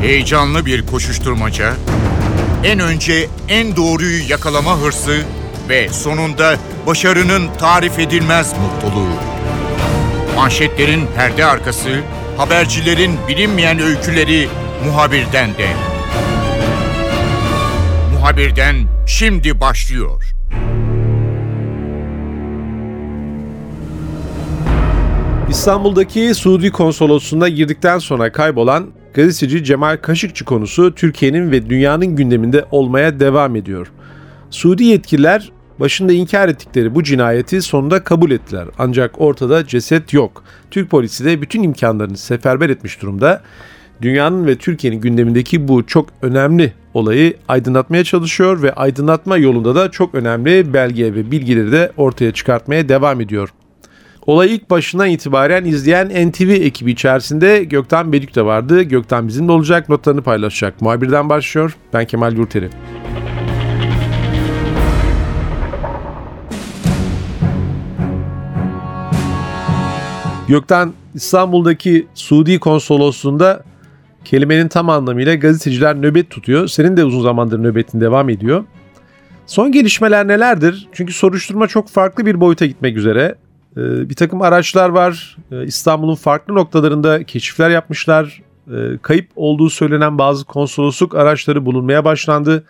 Heyecanlı bir koşuşturmaca, en önce en doğruyu yakalama hırsı ve sonunda başarının tarif edilmez mutluluğu. Manşetlerin perde arkası, habercilerin bilinmeyen öyküleri muhabirden de. Muhabirden şimdi başlıyor. İstanbul'daki Suudi konsolosluğuna girdikten sonra kaybolan gazeteci Cemal Kaşıkçı konusu Türkiye'nin ve dünyanın gündeminde olmaya devam ediyor. Suudi yetkililer başında inkar ettikleri bu cinayeti sonunda kabul ettiler. Ancak ortada ceset yok. Türk polisi de bütün imkanlarını seferber etmiş durumda. Dünyanın ve Türkiye'nin gündemindeki bu çok önemli olayı aydınlatmaya çalışıyor ve aydınlatma yolunda da çok önemli belge ve bilgileri de ortaya çıkartmaya devam ediyor. Olayı ilk başından itibaren izleyen NTV ekibi içerisinde Gökten Bedük de vardı. Gökten bizimle olacak, notlarını paylaşacak. Muhabirden başlıyor. Ben Kemal Yurteri. Gökten İstanbul'daki Suudi konsolosluğunda kelimenin tam anlamıyla gazeteciler nöbet tutuyor. Senin de uzun zamandır nöbetin devam ediyor. Son gelişmeler nelerdir? Çünkü soruşturma çok farklı bir boyuta gitmek üzere. Ee, bir takım araçlar var. Ee, İstanbul'un farklı noktalarında keşifler yapmışlar. Ee, kayıp olduğu söylenen bazı konsolosluk araçları bulunmaya başlandı.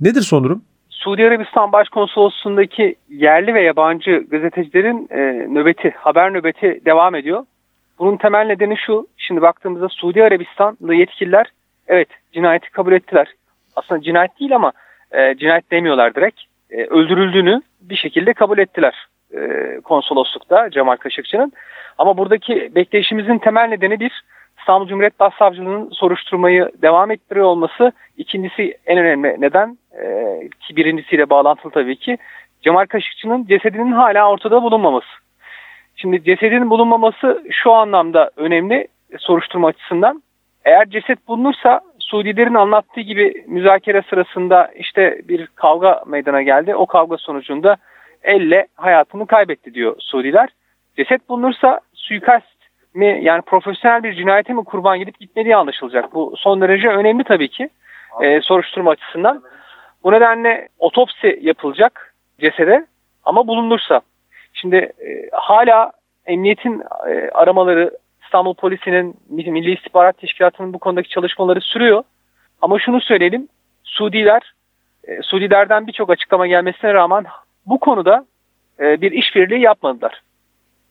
Nedir son durum? Suudi Arabistan Başkonsolosluğundaki yerli ve yabancı gazetecilerin e, nöbeti, haber nöbeti devam ediyor. Bunun temel nedeni şu, şimdi baktığımızda Suudi Arabistanlı yetkililer evet cinayeti kabul ettiler. Aslında cinayet değil ama e, cinayet demiyorlar direkt. E, öldürüldüğünü bir şekilde kabul ettiler e, konsoloslukta Cemal Kaşıkçı'nın. Ama buradaki bekleyişimizin temel nedeni bir İstanbul Cumhuriyet Başsavcılığı'nın soruşturmayı devam ettiriyor olması. İkincisi en önemli neden e, ki birincisiyle bağlantılı tabii ki Cemal Kaşıkçı'nın cesedinin hala ortada bulunmaması. Şimdi cesedinin bulunmaması şu anlamda önemli soruşturma açısından. Eğer ceset bulunursa Suudilerin anlattığı gibi müzakere sırasında işte bir kavga meydana geldi. O kavga sonucunda elle hayatını kaybetti diyor Suudiler. Ceset bulunursa suikast mi yani profesyonel bir cinayete mi kurban gidip gitmediği anlaşılacak. Bu son derece önemli tabii ki e, soruşturma açısından. Bu nedenle otopsi yapılacak cesede ama bulunursa. Şimdi e, hala emniyetin e, aramaları İstanbul Polisi'nin Milli İstihbarat Teşkilatı'nın bu konudaki çalışmaları sürüyor. Ama şunu söyleyelim. Suudiler, e, Suudilerden birçok açıklama gelmesine rağmen bu konuda e, bir işbirliği yapmadılar.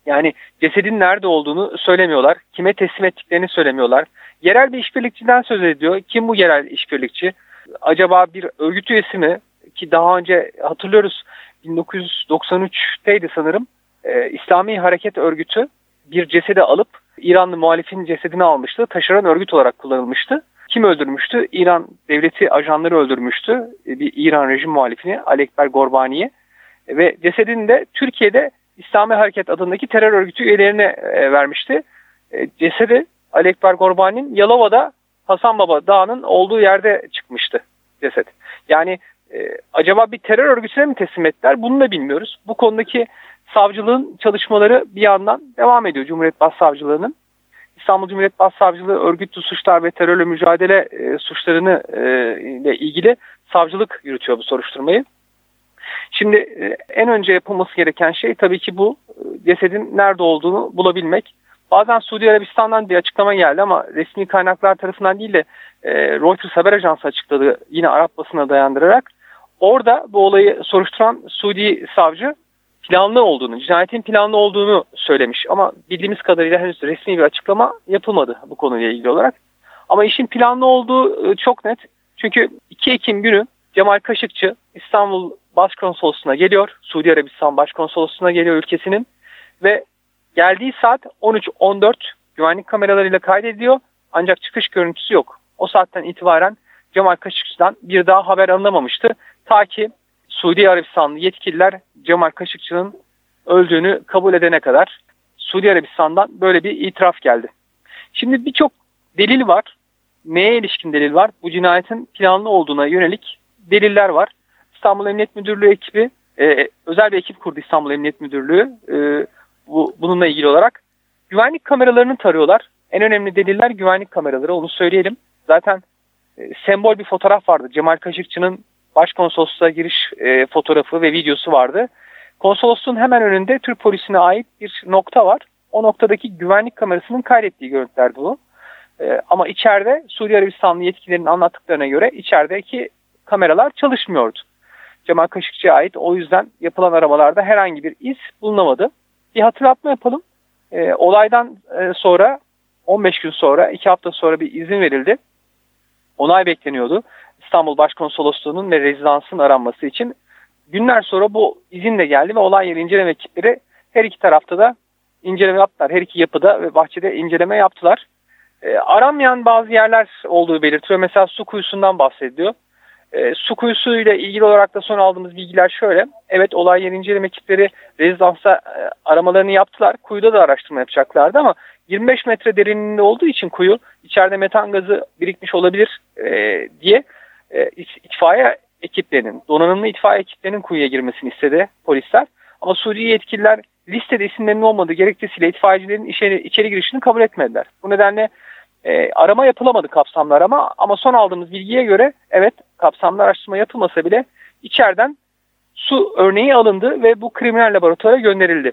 Yani cesedin nerede olduğunu söylemiyorlar. Kime teslim ettiklerini söylemiyorlar. Yerel bir işbirlikçiden söz ediyor. Kim bu yerel işbirlikçi? Acaba bir örgüt üyesi mi? Ki daha önce hatırlıyoruz 1993'teydi sanırım. Ee, İslami Hareket Örgütü bir cesedi alıp İranlı muhalifin cesedini almıştı. Taşeron örgüt olarak kullanılmıştı. Kim öldürmüştü? İran devleti ajanları öldürmüştü. Bir İran rejim muhalifini Alekber Gorbani'yi. Ve cesedini de Türkiye'de İslami Hareket adındaki terör örgütü üyelerine e, vermişti. E, cesedi Ali Gorbani'nin Yalova'da Hasan Baba Dağı'nın olduğu yerde çıkmıştı ceset. Yani e, acaba bir terör örgütüne mi teslim ettiler bunu da bilmiyoruz. Bu konudaki savcılığın çalışmaları bir yandan devam ediyor Cumhuriyet Başsavcılığı'nın. İstanbul Cumhuriyet Başsavcılığı örgütlü suçlar ve terörle mücadele e, suçlarını e, ile ilgili savcılık yürütüyor bu soruşturmayı. Şimdi e, en önce yapılması gereken şey tabii ki bu e, cesedin nerede olduğunu bulabilmek. Bazen Suudi Arabistan'dan bir açıklama geldi ama resmi kaynaklar tarafından değil de e, Reuters haber ajansı açıkladı yine Arap basına dayandırarak. Orada bu olayı soruşturan Suudi savcı planlı olduğunu, cinayetin planlı olduğunu söylemiş. Ama bildiğimiz kadarıyla henüz resmi bir açıklama yapılmadı bu konuyla ilgili olarak. Ama işin planlı olduğu çok net. Çünkü 2 Ekim günü Cemal Kaşıkçı İstanbul Başkonsolosluğuna geliyor. Suudi Arabistan Başkonsolosluğuna geliyor ülkesinin. Ve geldiği saat 13.14 güvenlik kameralarıyla kaydediyor. Ancak çıkış görüntüsü yok. O saatten itibaren Cemal Kaşıkçı'dan bir daha haber alınamamıştı. Ta ki Suudi Arabistanlı yetkililer Cemal Kaşıkçı'nın öldüğünü kabul edene kadar Suudi Arabistan'dan böyle bir itiraf geldi. Şimdi birçok delil var. Neye ilişkin delil var? Bu cinayetin planlı olduğuna yönelik deliller var. İstanbul Emniyet Müdürlüğü ekibi e, özel bir ekip kurdu İstanbul Emniyet Müdürlüğü e, bu, bununla ilgili olarak. Güvenlik kameralarını tarıyorlar. En önemli deliller güvenlik kameraları onu söyleyelim. Zaten e, sembol bir fotoğraf vardı. Cemal Kaşıkçı'nın başkonsolosluğa giriş e, fotoğrafı ve videosu vardı. Konsolosluğun hemen önünde Türk polisine ait bir nokta var. O noktadaki güvenlik kamerasının kaydettiği görüntülerdi bu. E, ama içeride Suudi Arabistanlı yetkililerin anlattıklarına göre içerideki kameralar çalışmıyordu. Cemal Kaşıkçı'ya ait o yüzden yapılan aramalarda herhangi bir iz bulunamadı. Bir hatırlatma yapalım. E, olaydan e, sonra 15 gün sonra 2 hafta sonra bir izin verildi. Onay bekleniyordu. İstanbul Başkonsolosluğu'nun ve rezidansın aranması için. Günler sonra bu izin de geldi ve olay yeri inceleme ekipleri her iki tarafta da inceleme yaptılar. Her iki yapıda ve bahçede inceleme yaptılar. E, aranmayan bazı yerler olduğu belirtiyor. Mesela su kuyusundan bahsediyor. E, su kuyusu ile ilgili olarak da son aldığımız bilgiler şöyle. Evet olay yeri inceleme ekipleri rezidansa e, aramalarını yaptılar. Kuyuda da araştırma yapacaklardı ama 25 metre derinliğinde olduğu için kuyu içeride metan gazı birikmiş olabilir e, diye e, itfaiye ekiplerinin, donanımlı itfaiye ekiplerinin kuyuya girmesini istedi polisler. Ama Suriye yetkililer listede isimlerinin olmadığı gerekçesiyle itfaiyecilerin içeri, içeri girişini kabul etmediler. Bu nedenle e, arama yapılamadı kapsamlı arama ama son aldığımız bilgiye göre evet kapsamlı araştırma yapılmasa bile içeriden su örneği alındı ve bu kriminal laboratuvara gönderildi.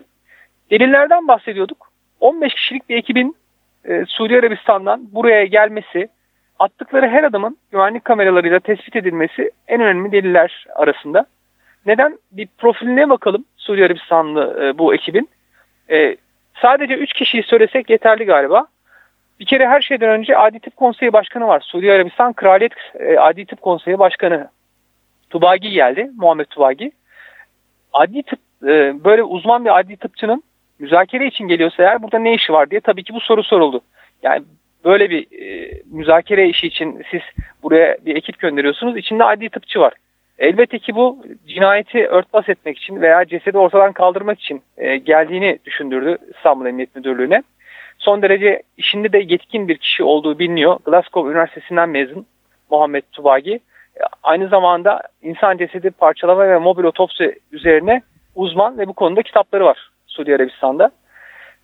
Delillerden bahsediyorduk. 15 kişilik bir ekibin e, Suudi Arabistan'dan buraya gelmesi, attıkları her adımın güvenlik kameralarıyla tespit edilmesi en önemli deliller arasında. Neden? Bir profiline bakalım Suudi Arabistanlı e, bu ekibin. E, sadece 3 kişiyi söylesek yeterli galiba. Bir kere her şeyden önce Adli Tıp Konseyi Başkanı var. Suudi Arabistan Kraliyet e, Adli Tıp Konseyi Başkanı Tubagi geldi. Muhammed Tubagi. Adli tıp e, böyle uzman bir adli tıpçının müzakere için geliyorsa eğer burada ne işi var diye tabii ki bu soru soruldu. Yani böyle bir e, müzakere işi için siz buraya bir ekip gönderiyorsunuz. İçinde adli tıpçı var. Elbette ki bu cinayeti örtbas etmek için veya cesedi ortadan kaldırmak için geldiğini düşündürdü İstanbul Emniyet Müdürlüğü'ne. Son derece işinde de yetkin bir kişi olduğu biliniyor. Glasgow Üniversitesi'nden mezun Muhammed Tubagi. E, aynı zamanda insan cesedi parçalama ve mobil otopsi üzerine uzman ve bu konuda kitapları var Suudi Arabistan'da.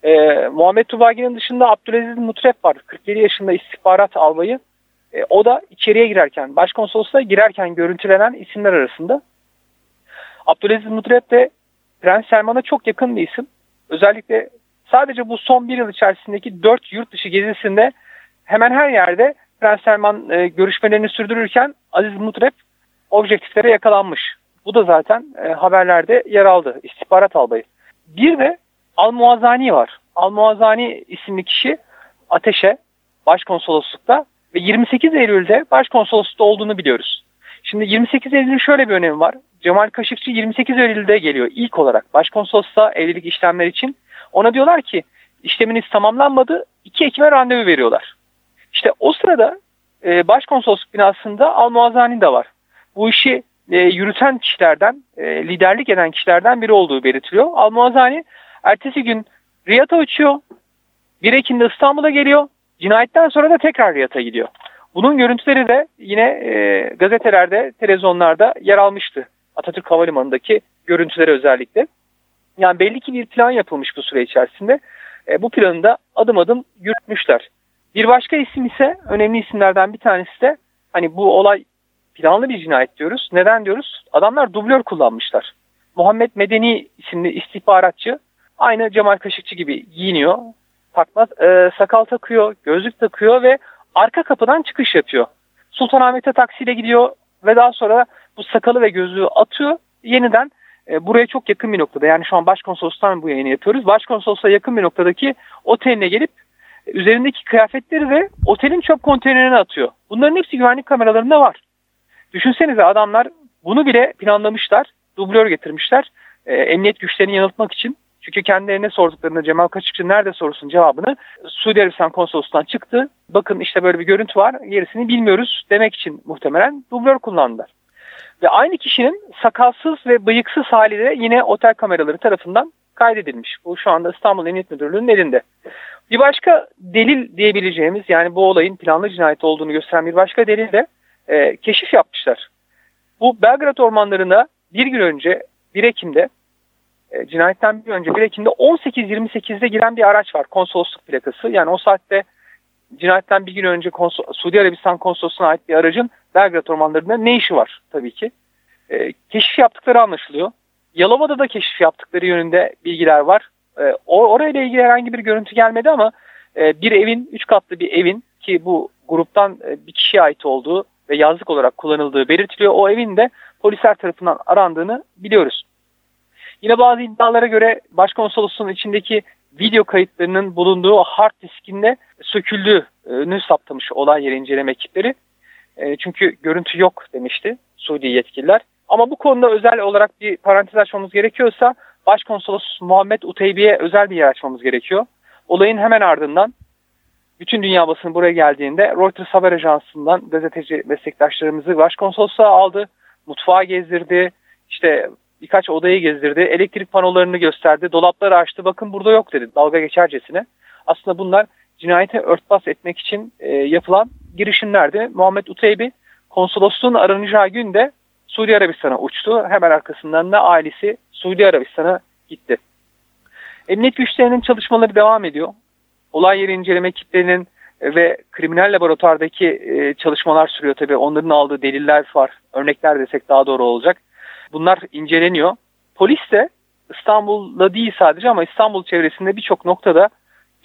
Ee, Muhammed Tubagi'nin dışında Abdülaziz Mutrep var. 47 yaşında istihbarat albayı. E, o da içeriye girerken, başkonsolosluğa girerken görüntülenen isimler arasında. Abdülaziz Mutrep de Prens Selman'a çok yakın bir isim. Özellikle sadece bu son bir yıl içerisindeki dört yurt dışı gezisinde hemen her yerde Prens Selman e, görüşmelerini sürdürürken Aziz Mutrep objektiflere yakalanmış. Bu da zaten e, haberlerde yer aldı. İstihbarat albayı. Bir de Al-Muazzani var. Al-Muazzani isimli kişi Ateşe başkonsoloslukta ve 28 Eylül'de başkonsoloslukta olduğunu biliyoruz. Şimdi 28 Eylül'ün şöyle bir önemi var. Cemal Kaşıkçı 28 Eylül'de geliyor ilk olarak başkonsolosluğa evlilik işlemler için. Ona diyorlar ki işleminiz tamamlanmadı 2 Ekim'e randevu veriyorlar. İşte o sırada e, başkonsolosluk binasında Al-Muazzani de var. Bu işi e, yürüten kişilerden, e, liderlik eden kişilerden biri olduğu belirtiliyor. Al-Muazzani ertesi gün Riyad'a uçuyor. 1 Ekim'de İstanbul'a geliyor. Cinayetten sonra da tekrar Riyad'a gidiyor. Bunun görüntüleri de yine e, gazetelerde, televizyonlarda yer almıştı. Atatürk Havalimanı'ndaki görüntüleri özellikle. Yani belli ki bir plan yapılmış bu süre içerisinde. E, bu planı da adım adım yürütmüşler. Bir başka isim ise önemli isimlerden bir tanesi de hani bu olay planlı bir cinayet diyoruz. Neden diyoruz? Adamlar dublör kullanmışlar. Muhammed Medeni isimli istihbaratçı aynı Cemal Kaşıkçı gibi giyiniyor. Takmaz, e, sakal takıyor, gözlük takıyor ve arka kapıdan çıkış yapıyor. Sultanahmet'e taksiyle gidiyor ve daha sonra bu sakalı ve gözlüğü atıyor. Yeniden e, buraya çok yakın bir noktada yani şu an başkonsolostan bu yayını yapıyoruz. Başkonsolosluğa yakın bir noktadaki oteline gelip üzerindeki kıyafetleri de otelin çöp konteynerine atıyor. Bunların hepsi güvenlik kameralarında var. Düşünsenize adamlar bunu bile planlamışlar. Dublör getirmişler. E, emniyet güçlerini yanıltmak için. Çünkü kendilerine sorduklarında Cemal Kaşıkçı nerede sorusun cevabını Suudi Arabistan konsolosluğundan çıktı. Bakın işte böyle bir görüntü var. Gerisini bilmiyoruz demek için muhtemelen dublör kullandılar. Ve aynı kişinin sakalsız ve bıyıksız hali de yine otel kameraları tarafından kaydedilmiş. Bu şu anda İstanbul Emniyet Müdürlüğü'nün elinde. Bir başka delil diyebileceğimiz yani bu olayın planlı cinayet olduğunu gösteren bir başka delil de e, keşif yapmışlar. Bu Belgrad ormanlarında bir gün önce 1 Ekim'de e, cinayetten bir önce 1 Ekim'de 18.28'de giren bir araç var konsolosluk plakası. Yani o saatte cinayetten bir gün önce Konsol Suudi Arabistan konsolosluğuna ait bir aracın Belgrad ormanlarında ne işi var tabii ki. E, keşif yaptıkları anlaşılıyor. Yalova'da da keşif yaptıkları yönünde bilgiler var. E, orayla ilgili herhangi bir görüntü gelmedi ama e, bir evin, üç katlı bir evin ki bu gruptan e, bir kişiye ait olduğu ve yazlık olarak kullanıldığı belirtiliyor. O evin de polisler tarafından arandığını biliyoruz. Yine bazı iddialara göre başkonsolosluğun içindeki video kayıtlarının bulunduğu hard diskinde söküldüğünü saptamış olay yeri inceleme ekipleri. E, çünkü görüntü yok demişti Suudi yetkililer. Ama bu konuda özel olarak bir parantez açmamız gerekiyorsa Başkonsolos Muhammed Uteybi'ye özel bir yer açmamız gerekiyor. Olayın hemen ardından bütün dünya basını buraya geldiğinde Reuters haber ajansından gazeteci meslektaşlarımızı başkonsolosluğa aldı. Mutfağa gezdirdi. işte birkaç odayı gezdirdi. Elektrik panolarını gösterdi. Dolapları açtı. Bakın burada yok dedi dalga geçercesine. Aslında bunlar cinayete örtbas etmek için e, yapılan girişimlerdi. Muhammed Uteybi konsolosluğun aranacağı günde Suudi Arabistan'a uçtu. Hemen arkasından da ailesi Suudi Arabistan'a gitti. Emniyet güçlerinin çalışmaları devam ediyor. Olay yeri inceleme ekiplerinin ve kriminal laboratuvardaki e, çalışmalar sürüyor tabii. Onların aldığı deliller var. Örnekler desek daha doğru olacak. Bunlar inceleniyor. Polis de İstanbul'da değil sadece ama İstanbul çevresinde birçok noktada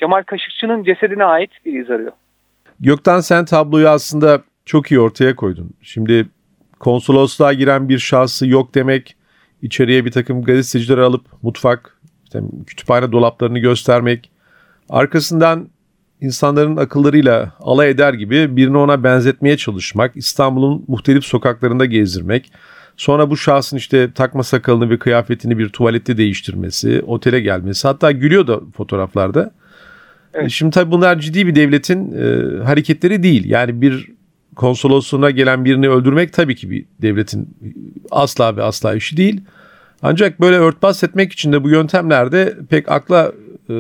Cemal Kaşıkçı'nın cesedine ait bir iz arıyor. Gökten sen tabloyu aslında çok iyi ortaya koydun. Şimdi konsolosluğa giren bir şahsı yok demek, içeriye bir takım gazetecileri alıp mutfak, işte kütüphane dolaplarını göstermek, arkasından insanların akıllarıyla alay eder gibi birini ona benzetmeye çalışmak, İstanbul'un muhtelif sokaklarında gezdirmek, sonra bu şahsın işte takma sakalını ve kıyafetini bir tuvalette değiştirmesi, otele gelmesi, hatta gülüyor da fotoğraflarda. Evet. Şimdi tabii bunlar ciddi bir devletin e, hareketleri değil. Yani bir konsolosluğuna gelen birini öldürmek tabii ki bir devletin asla ve asla işi değil. Ancak böyle örtbas etmek için de bu yöntemlerde pek akla e,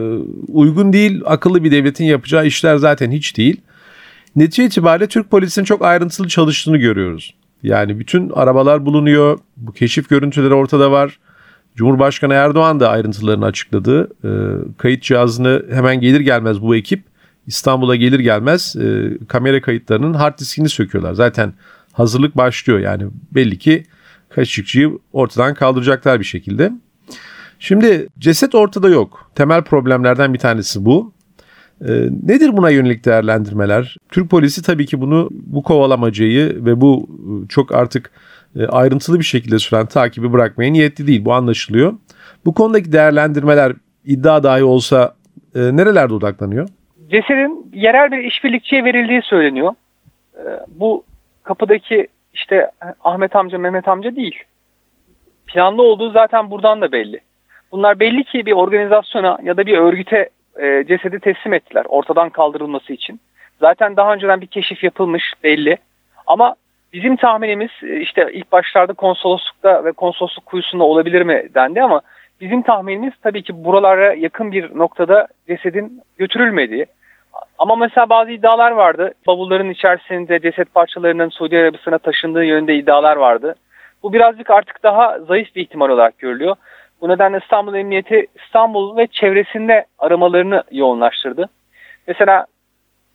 uygun değil. Akıllı bir devletin yapacağı işler zaten hiç değil. Netice itibariyle Türk polisinin çok ayrıntılı çalıştığını görüyoruz. Yani bütün arabalar bulunuyor. Bu keşif görüntüleri ortada var. Cumhurbaşkanı Erdoğan da ayrıntılarını açıkladı. E, kayıt cihazını hemen gelir gelmez bu ekip İstanbul'a gelir gelmez e, kamera kayıtlarının hard diskini söküyorlar. Zaten hazırlık başlıyor yani belli ki Kaşıkçı'yı ortadan kaldıracaklar bir şekilde. Şimdi ceset ortada yok. Temel problemlerden bir tanesi bu. E, nedir buna yönelik değerlendirmeler? Türk polisi tabii ki bunu bu kovalamacayı ve bu e, çok artık ayrıntılı bir şekilde süren takibi bırakmaya niyetli değil. Bu anlaşılıyor. Bu konudaki değerlendirmeler iddia dahi olsa e, nerelerde odaklanıyor? Cesedin yerel bir işbirlikçiye verildiği söyleniyor. Ee, bu kapıdaki işte Ahmet amca Mehmet amca değil. Planlı olduğu zaten buradan da belli. Bunlar belli ki bir organizasyona ya da bir örgüte e, cesedi teslim ettiler ortadan kaldırılması için. Zaten daha önceden bir keşif yapılmış belli. Ama bizim tahminimiz e, işte ilk başlarda konsoloslukta ve konsolosluk kuyusunda olabilir mi dendi ama bizim tahminimiz tabii ki buralara yakın bir noktada cesedin götürülmediği. Ama mesela bazı iddialar vardı. Bavulların içerisinde ceset parçalarının Suudi Arabistan'a taşındığı yönünde iddialar vardı. Bu birazcık artık daha zayıf bir ihtimal olarak görülüyor. Bu nedenle İstanbul Emniyeti İstanbul ve çevresinde aramalarını yoğunlaştırdı. Mesela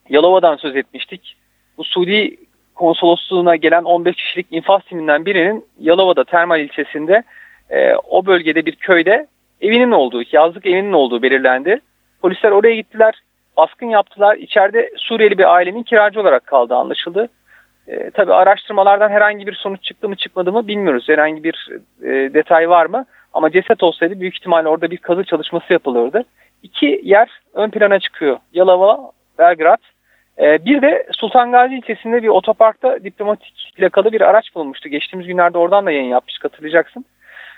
Yalova'dan söz etmiştik. Bu Suudi konsolosluğuna gelen 15 kişilik infaz timinden birinin Yalova'da Termal ilçesinde e, o bölgede bir köyde evinin olduğu, yazlık evinin olduğu belirlendi. Polisler oraya gittiler baskın yaptılar. İçeride Suriyeli bir ailenin kiracı olarak kaldığı anlaşıldı. E, tabii araştırmalardan herhangi bir sonuç çıktı mı çıkmadı mı bilmiyoruz. Herhangi bir e, detay var mı? Ama ceset olsaydı büyük ihtimalle orada bir kazı çalışması yapılırdı. İki yer ön plana çıkıyor. Yalova, Belgrad. E, bir de Sultan Gazi ilçesinde bir otoparkta diplomatik plakalı bir araç bulunmuştu. Geçtiğimiz günlerde oradan da yayın yapmış hatırlayacaksın.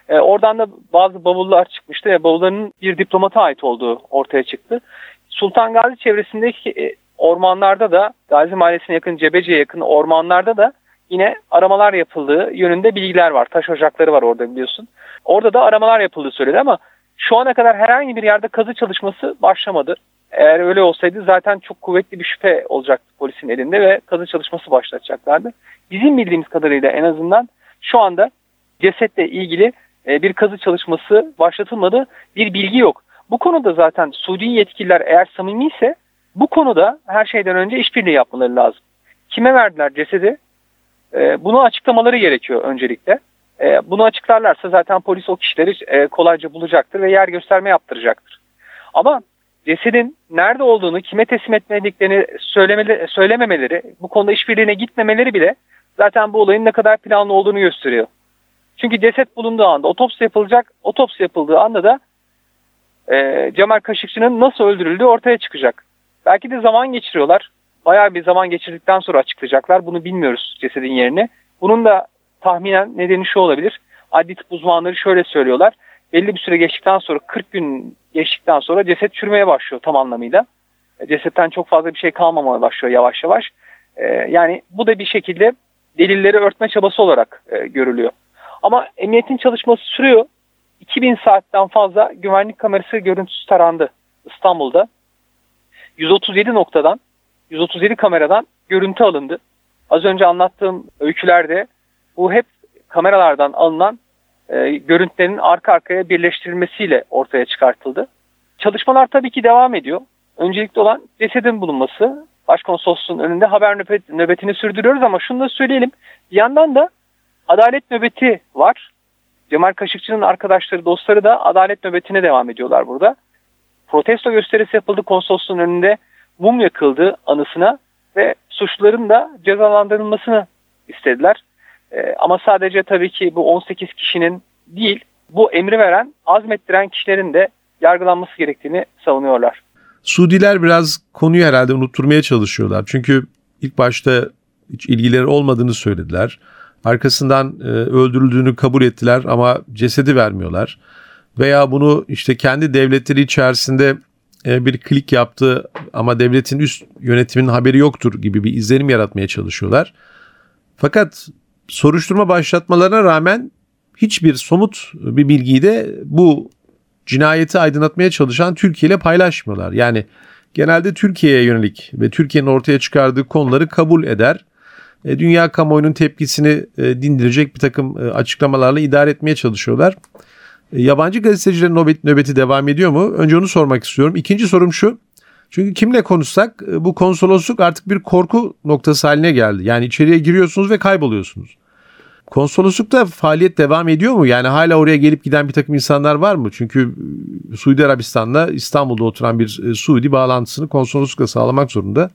E, oradan da bazı bavullar çıkmıştı ve bavulların bir diplomata ait olduğu ortaya çıktı. Sultan Gazi çevresindeki e, ormanlarda da Gazi Mahallesi'ne yakın Cebeci'ye yakın ormanlarda da yine aramalar yapıldığı yönünde bilgiler var. Taş ocakları var orada biliyorsun. Orada da aramalar yapıldığı söyledi ama şu ana kadar herhangi bir yerde kazı çalışması başlamadı. Eğer öyle olsaydı zaten çok kuvvetli bir şüphe olacaktı polisin elinde ve kazı çalışması başlatacaklardı. Bizim bildiğimiz kadarıyla en azından şu anda cesetle ilgili e, bir kazı çalışması başlatılmadı. Bir bilgi yok. Bu konuda zaten Suudi yetkililer eğer samimi ise Bu konuda her şeyden önce işbirliği yapmaları lazım. Kime verdiler cesedi? E, bunu açıklamaları gerekiyor öncelikle. E, bunu açıklarlarsa zaten polis o kişileri e, kolayca bulacaktır ve yer gösterme yaptıracaktır. Ama cesedin nerede olduğunu, kime teslim etmediklerini söylememeleri, bu konuda işbirliğine gitmemeleri bile zaten bu olayın ne kadar planlı olduğunu gösteriyor. Çünkü ceset bulunduğu anda, otopsi yapılacak, otopsi yapıldığı anda da e, Cemal Kaşıkçı'nın nasıl öldürüldüğü ortaya çıkacak. Belki de zaman geçiriyorlar. Bayağı bir zaman geçirdikten sonra açıklayacaklar. Bunu bilmiyoruz cesedin yerini. Bunun da tahminen nedeni şu olabilir. Adli tıp uzmanları şöyle söylüyorlar. Belli bir süre geçtikten sonra 40 gün geçtikten sonra ceset çürümeye başlıyor tam anlamıyla. E, cesetten çok fazla bir şey kalmamaya başlıyor yavaş yavaş. E, yani bu da bir şekilde delilleri örtme çabası olarak e, görülüyor. Ama emniyetin çalışması sürüyor. 2000 saatten fazla güvenlik kamerası görüntüsü tarandı İstanbul'da. 137 noktadan, 137 kameradan görüntü alındı. Az önce anlattığım öykülerde bu hep kameralardan alınan e, görüntülerin arka arkaya birleştirilmesiyle ortaya çıkartıldı. Çalışmalar tabii ki devam ediyor. Öncelikli olan cesedin bulunması. Başkonsolosluğun önünde haber nöbet, nöbetini sürdürüyoruz ama şunu da söyleyelim. Bir yandan da adalet nöbeti var. Cemal Kaşıkçı'nın arkadaşları, dostları da adalet nöbetine devam ediyorlar burada. Protesto gösterisi yapıldı konsolosluğun önünde. Mum yakıldı anısına ve suçluların da cezalandırılmasını istediler. E, ama sadece tabii ki bu 18 kişinin değil, bu emri veren, azmettiren kişilerin de yargılanması gerektiğini savunuyorlar. Suudiler biraz konuyu herhalde unutturmaya çalışıyorlar. Çünkü ilk başta hiç ilgileri olmadığını söylediler. Arkasından e, öldürüldüğünü kabul ettiler ama cesedi vermiyorlar. Veya bunu işte kendi devletleri içerisinde e, bir klik yaptı ama devletin üst yönetiminin haberi yoktur gibi bir izlenim yaratmaya çalışıyorlar. Fakat soruşturma başlatmalarına rağmen hiçbir somut bir bilgiyi de bu cinayeti aydınlatmaya çalışan Türkiye ile paylaşmıyorlar. Yani genelde Türkiye'ye yönelik ve Türkiye'nin ortaya çıkardığı konuları kabul eder. E, dünya kamuoyunun tepkisini e, dindirecek bir takım e, açıklamalarla idare etmeye çalışıyorlar. Yabancı gazetecilerin nöbeti, nöbeti devam ediyor mu? Önce onu sormak istiyorum. İkinci sorum şu. Çünkü kimle konuşsak bu konsolosluk artık bir korku noktası haline geldi. Yani içeriye giriyorsunuz ve kayboluyorsunuz. Konsoloslukta faaliyet devam ediyor mu? Yani hala oraya gelip giden bir takım insanlar var mı? Çünkü Suudi Arabistan'da İstanbul'da oturan bir Suudi bağlantısını konsoloslukla sağlamak zorunda.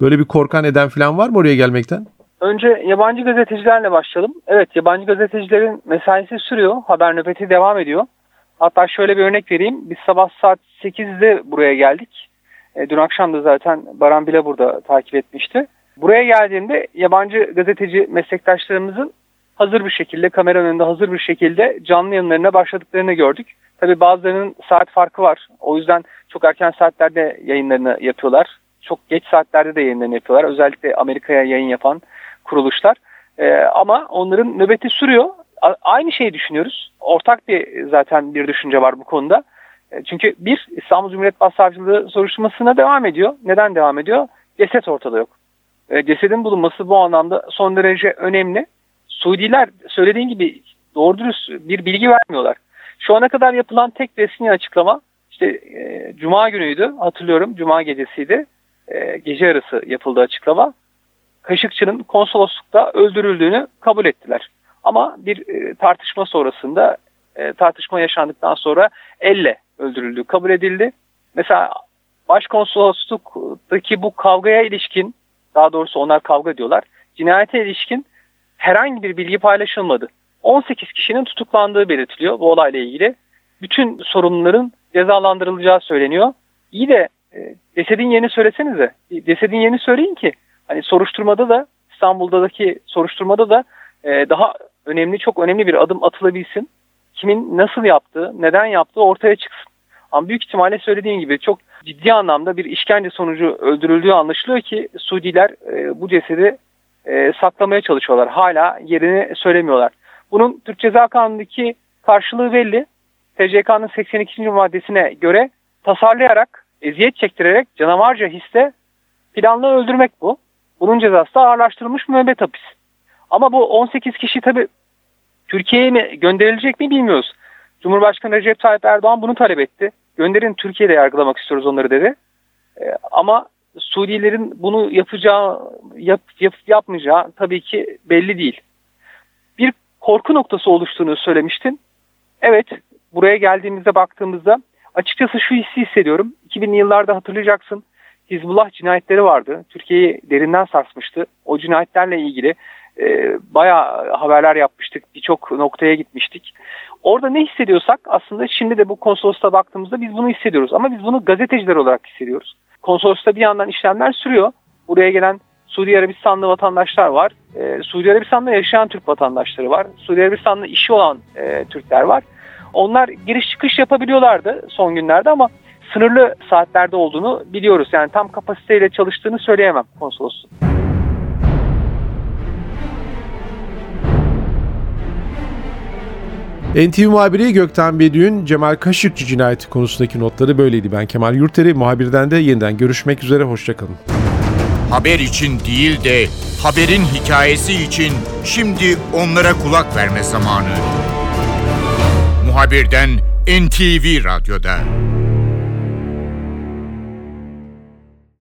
Böyle bir korkan eden falan var mı oraya gelmekten? Önce yabancı gazetecilerle başlayalım. Evet yabancı gazetecilerin mesaisi sürüyor. Haber nöbeti devam ediyor. Hatta şöyle bir örnek vereyim. Biz sabah saat 8'de buraya geldik. E, dün akşam da zaten Baran bile burada takip etmişti. Buraya geldiğimde yabancı gazeteci meslektaşlarımızın hazır bir şekilde kameranın önünde hazır bir şekilde canlı yayınlarına başladıklarını gördük. Tabii bazılarının saat farkı var. O yüzden çok erken saatlerde yayınlarını yapıyorlar. Çok geç saatlerde de yayınlarını yapıyorlar. Özellikle Amerika'ya yayın yapan kuruluşlar. Ee, ama onların nöbeti sürüyor. A- aynı şeyi düşünüyoruz. Ortak bir zaten bir düşünce var bu konuda. E, çünkü bir İstanbul Cumhuriyet Başsavcılığı soruşturmasına devam ediyor. Neden devam ediyor? Ceset ortada yok. E, cesedin bulunması bu anlamda son derece önemli. Suudiler söylediğin gibi doğru dürüst bir bilgi vermiyorlar. Şu ana kadar yapılan tek resmi açıklama işte e, Cuma günüydü hatırlıyorum Cuma gecesiydi. E, gece yarısı yapıldı açıklama. Kaşıkçı'nın konsoloslukta öldürüldüğünü kabul ettiler. Ama bir e, tartışma sonrasında e, tartışma yaşandıktan sonra elle öldürüldüğü kabul edildi. Mesela başkonsolosluktaki bu kavgaya ilişkin daha doğrusu onlar kavga ediyorlar. Cinayete ilişkin herhangi bir bilgi paylaşılmadı. 18 kişinin tutuklandığı belirtiliyor bu olayla ilgili. Bütün sorumluların cezalandırılacağı söyleniyor. İyi de e, cesedin yerini söylesenize. Cesedin yerini söyleyin ki hani soruşturmada da İstanbul'daki soruşturmada da e, daha önemli çok önemli bir adım atılabilsin. Kimin nasıl yaptığı, neden yaptığı ortaya çıksın. Ama büyük ihtimalle söylediğim gibi çok ciddi anlamda bir işkence sonucu öldürüldüğü anlaşılıyor ki Suudiler e, bu cesedi e, saklamaya çalışıyorlar. Hala yerini söylemiyorlar. Bunun Türk Ceza Kanunu'ndaki karşılığı belli. TCK'nın 82. maddesine göre tasarlayarak, eziyet çektirerek canavarca hisse planlı öldürmek bu. Bunun cezası da ağırlaştırılmış müebbet hapis. Ama bu 18 kişi tabi Türkiye'ye mi gönderilecek mi bilmiyoruz. Cumhurbaşkanı Recep Tayyip Erdoğan bunu talep etti. Gönderin Türkiye'de yargılamak istiyoruz onları dedi. E, ama Suriyelilerin bunu yapacağı, yap, yap, yapmayacağı tabii ki belli değil. Bir korku noktası oluştuğunu söylemiştin. Evet, buraya geldiğimizde baktığımızda açıkçası şu hissi hissediyorum. 2000'li yıllarda hatırlayacaksın Hizbullah cinayetleri vardı. Türkiye'yi derinden sarsmıştı. O cinayetlerle ilgili e, bayağı haberler yapmıştık. Birçok noktaya gitmiştik. Orada ne hissediyorsak aslında şimdi de bu konsolosluğa baktığımızda biz bunu hissediyoruz. Ama biz bunu gazeteciler olarak hissediyoruz. Konsolosluğta bir yandan işlemler sürüyor. Buraya gelen Suudi Arabistanlı vatandaşlar var. Ee, Suudi Arabistan'da yaşayan Türk vatandaşları var. Suudi Arabistan'da işi olan e, Türkler var. Onlar giriş çıkış yapabiliyorlardı son günlerde ama sınırlı saatlerde olduğunu biliyoruz. Yani tam kapasiteyle çalıştığını söyleyemem konsolosluğun. NTV muhabiri Gökten Bediü'nün Cemal Kaşıkçı cinayeti konusundaki notları böyleydi. Ben Kemal Yurteri, muhabirden de yeniden görüşmek üzere, hoşçakalın. Haber için değil de haberin hikayesi için şimdi onlara kulak verme zamanı. Muhabirden NTV Radyo'da.